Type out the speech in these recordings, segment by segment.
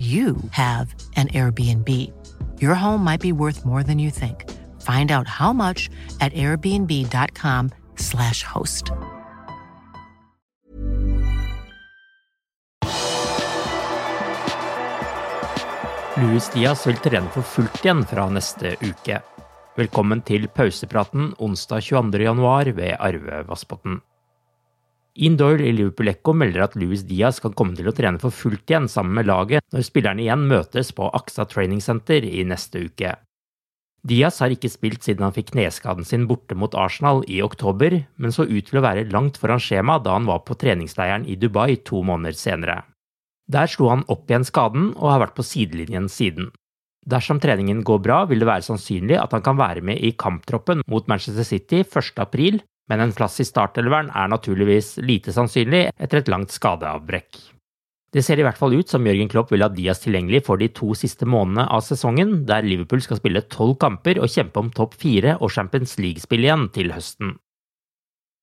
you have an Airbnb. Your home might be worth more than you think. Find out how much at airbnb.com/slash host. Louis Diaz vil trene for fullt igjen fra neste uke. Velkommen til pausepraten onsdag 22. januar ved Arve Vassbotn. Ian Doyle i Liverpool Echo melder at Luis Diaz kan komme til å trene for fullt igjen sammen med laget når spillerne igjen møtes på AXA Training Center i neste uke. Diaz har ikke spilt siden han fikk kneskaden sin borte mot Arsenal i oktober, men så ut til å være langt foran skjema da han var på treningsleiren i Dubai to måneder senere. Der slo han opp igjen skaden og har vært på sidelinjen siden. Dersom treningen går bra, vil det være sannsynlig at han kan være med i kamptroppen mot Manchester City 1. april, men en plass i startelveren er naturligvis lite sannsynlig etter et langt skadeavbrekk. Det ser i hvert fall ut som Jørgen Klopp vil ha Diaz tilgjengelig for de to siste månedene av sesongen, der Liverpool skal spille tolv kamper og kjempe om topp fire og Champions League-spill igjen til høsten.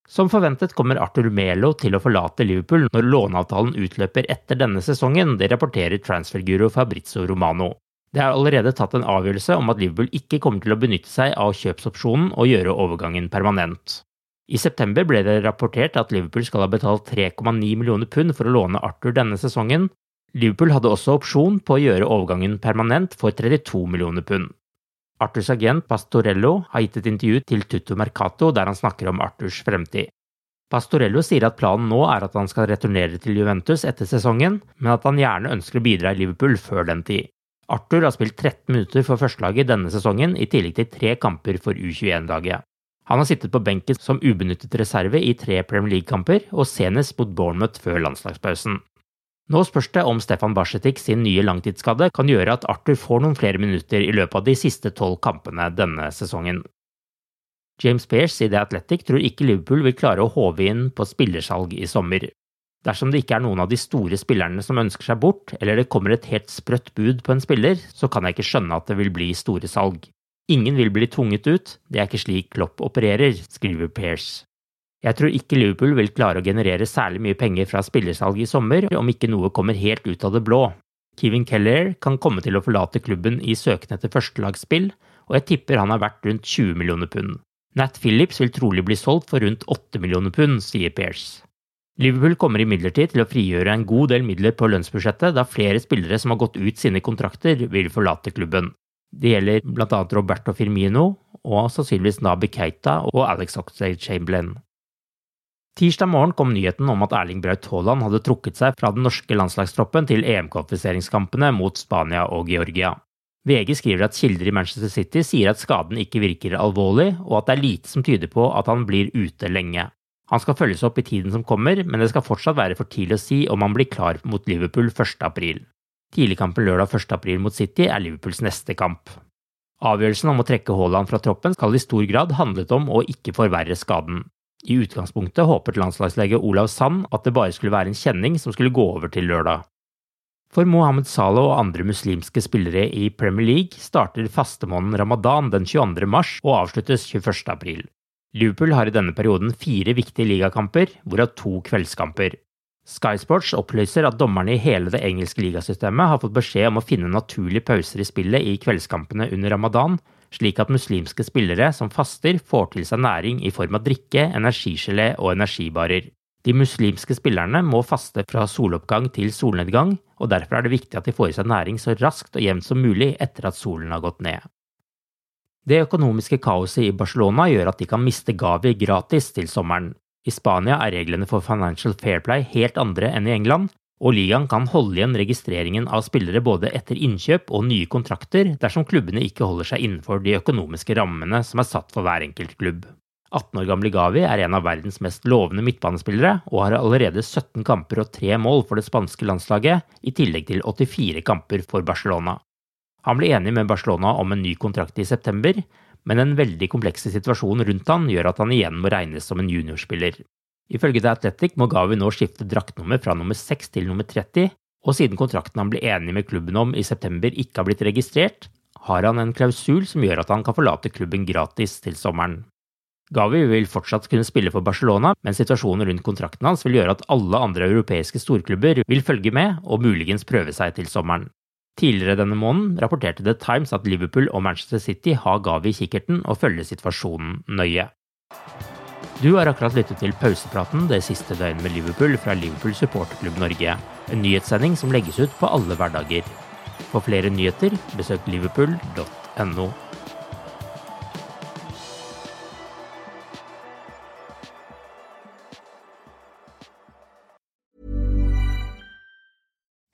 Som forventet kommer Arthur Melo til å forlate Liverpool når låneavtalen utløper etter denne sesongen, det rapporterer transferguru Fabrizio Romano. Det er allerede tatt en avgjørelse om at Liverpool ikke kommer til å benytte seg av kjøpsopsjonen og gjøre overgangen permanent. I september ble det rapportert at Liverpool skal ha betalt 3,9 millioner pund for å låne Arthur denne sesongen. Liverpool hadde også opsjon på å gjøre overgangen permanent for 32 millioner pund. Arthurs agent Pastorello har gitt et intervju til Tutto Mercato der han snakker om Arthurs fremtid. Pastorello sier at planen nå er at han skal returnere til Juventus etter sesongen, men at han gjerne ønsker å bidra i Liverpool før den tid. Arthur har spilt 13 minutter for førstelaget denne sesongen, i tillegg til tre kamper for U21-laget. Han har sittet på benken som ubenyttet reserve i tre Premier League-kamper, og senest mot Bournemouth før landslagspausen. Nå spørs det om Stefan Barsetik sin nye langtidsskade kan gjøre at Arthur får noen flere minutter i løpet av de siste tolv kampene denne sesongen. James Pearce i The Athletic tror ikke Liverpool vil klare å håve inn på spillersalg i sommer. Dersom det ikke er noen av de store spillerne som ønsker seg bort, eller det kommer et helt sprøtt bud på en spiller, så kan jeg ikke skjønne at det vil bli store salg. Ingen vil bli tvunget ut, det er ikke slik Klopp opererer, skriver Pearce. Jeg tror ikke Liverpool vil klare å generere særlig mye penger fra spillersalg i sommer, om ikke noe kommer helt ut av det blå. Kevin Keller kan komme til å forlate klubben i søken etter førstelagsspill, og jeg tipper han er verdt rundt 20 millioner pund. Nat Phillips vil trolig bli solgt for rundt 8 millioner pund, sier Pearce. Liverpool kommer imidlertid til å frigjøre en god del midler på lønnsbudsjettet, da flere spillere som har gått ut sine kontrakter, vil forlate klubben. Det gjelder bl.a. Roberto Firmino og sannsynligvis Nabi Keita og Alex Oxlade Chamberlain. Tirsdag morgen kom nyheten om at Erling Braut Haaland hadde trukket seg fra den norske landslagstroppen til EM-kvalifiseringskampene mot Spania og Georgia. VG skriver at kilder i Manchester City sier at skaden ikke virker alvorlig, og at det er lite som tyder på at han blir ute lenge. Han skal følges opp i tiden som kommer, men det skal fortsatt være for tidlig å si om han blir klar mot Liverpool 1. april. Tidligkampen lørdag 1. april mot City er Liverpools neste kamp. Avgjørelsen om å trekke Haaland fra troppen skal i stor grad handlet om å ikke forverre skaden. I utgangspunktet håpet landslagslege Olav Sand at det bare skulle være en kjenning som skulle gå over til lørdag. For Mohammed Salah og andre muslimske spillere i Premier League starter fastemåneden ramadan den 22. mars og avsluttes 21. april. Liverpool har i denne perioden fire viktige ligakamper, hvorav to kveldskamper. Sky Sports opplyser at dommerne i hele det engelske ligasystemet har fått beskjed om å finne naturlige pauser i spillet i kveldskampene under ramadan, slik at muslimske spillere som faster, får til seg næring i form av drikke, energigelé og energibarer. De muslimske spillerne må faste fra soloppgang til solnedgang, og derfor er det viktig at de får i seg næring så raskt og jevnt som mulig etter at solen har gått ned. Det økonomiske kaoset i Barcelona gjør at de kan miste Gavi gratis til sommeren. I Spania er reglene for Financial Fair Play helt andre enn i England, og ligaen kan holde igjen registreringen av spillere både etter innkjøp og nye kontrakter dersom klubbene ikke holder seg innenfor de økonomiske rammene som er satt for hver enkelt klubb. 18 år gamle Gavi er en av verdens mest lovende midtbanespillere, og har allerede 17 kamper og 3 mål for det spanske landslaget, i tillegg til 84 kamper for Barcelona. Han ble enig med Barcelona om en ny kontrakt i september, men den veldig komplekse situasjonen rundt han gjør at han igjen må regnes som en juniorspiller. Ifølge The Athletic må Gavi nå skifte draktnummer fra nummer 6 til nummer 30, og siden kontrakten han ble enig med klubben om i september ikke har blitt registrert, har han en klausul som gjør at han kan forlate klubben gratis til sommeren. Gavi vil fortsatt kunne spille for Barcelona, men situasjonen rundt kontrakten hans vil gjøre at alle andre europeiske storklubber vil følge med og muligens prøve seg til sommeren. Tidligere denne måneden rapporterte The Times at Liverpool og Manchester City har Gavi i kikkerten og følger situasjonen nøye. Du har akkurat lyttet til pausepraten det siste døgnet med Liverpool fra Liverpool supporterklubb Norge. En nyhetssending som legges ut på alle hverdager. For flere nyheter, besøk liverpool.no.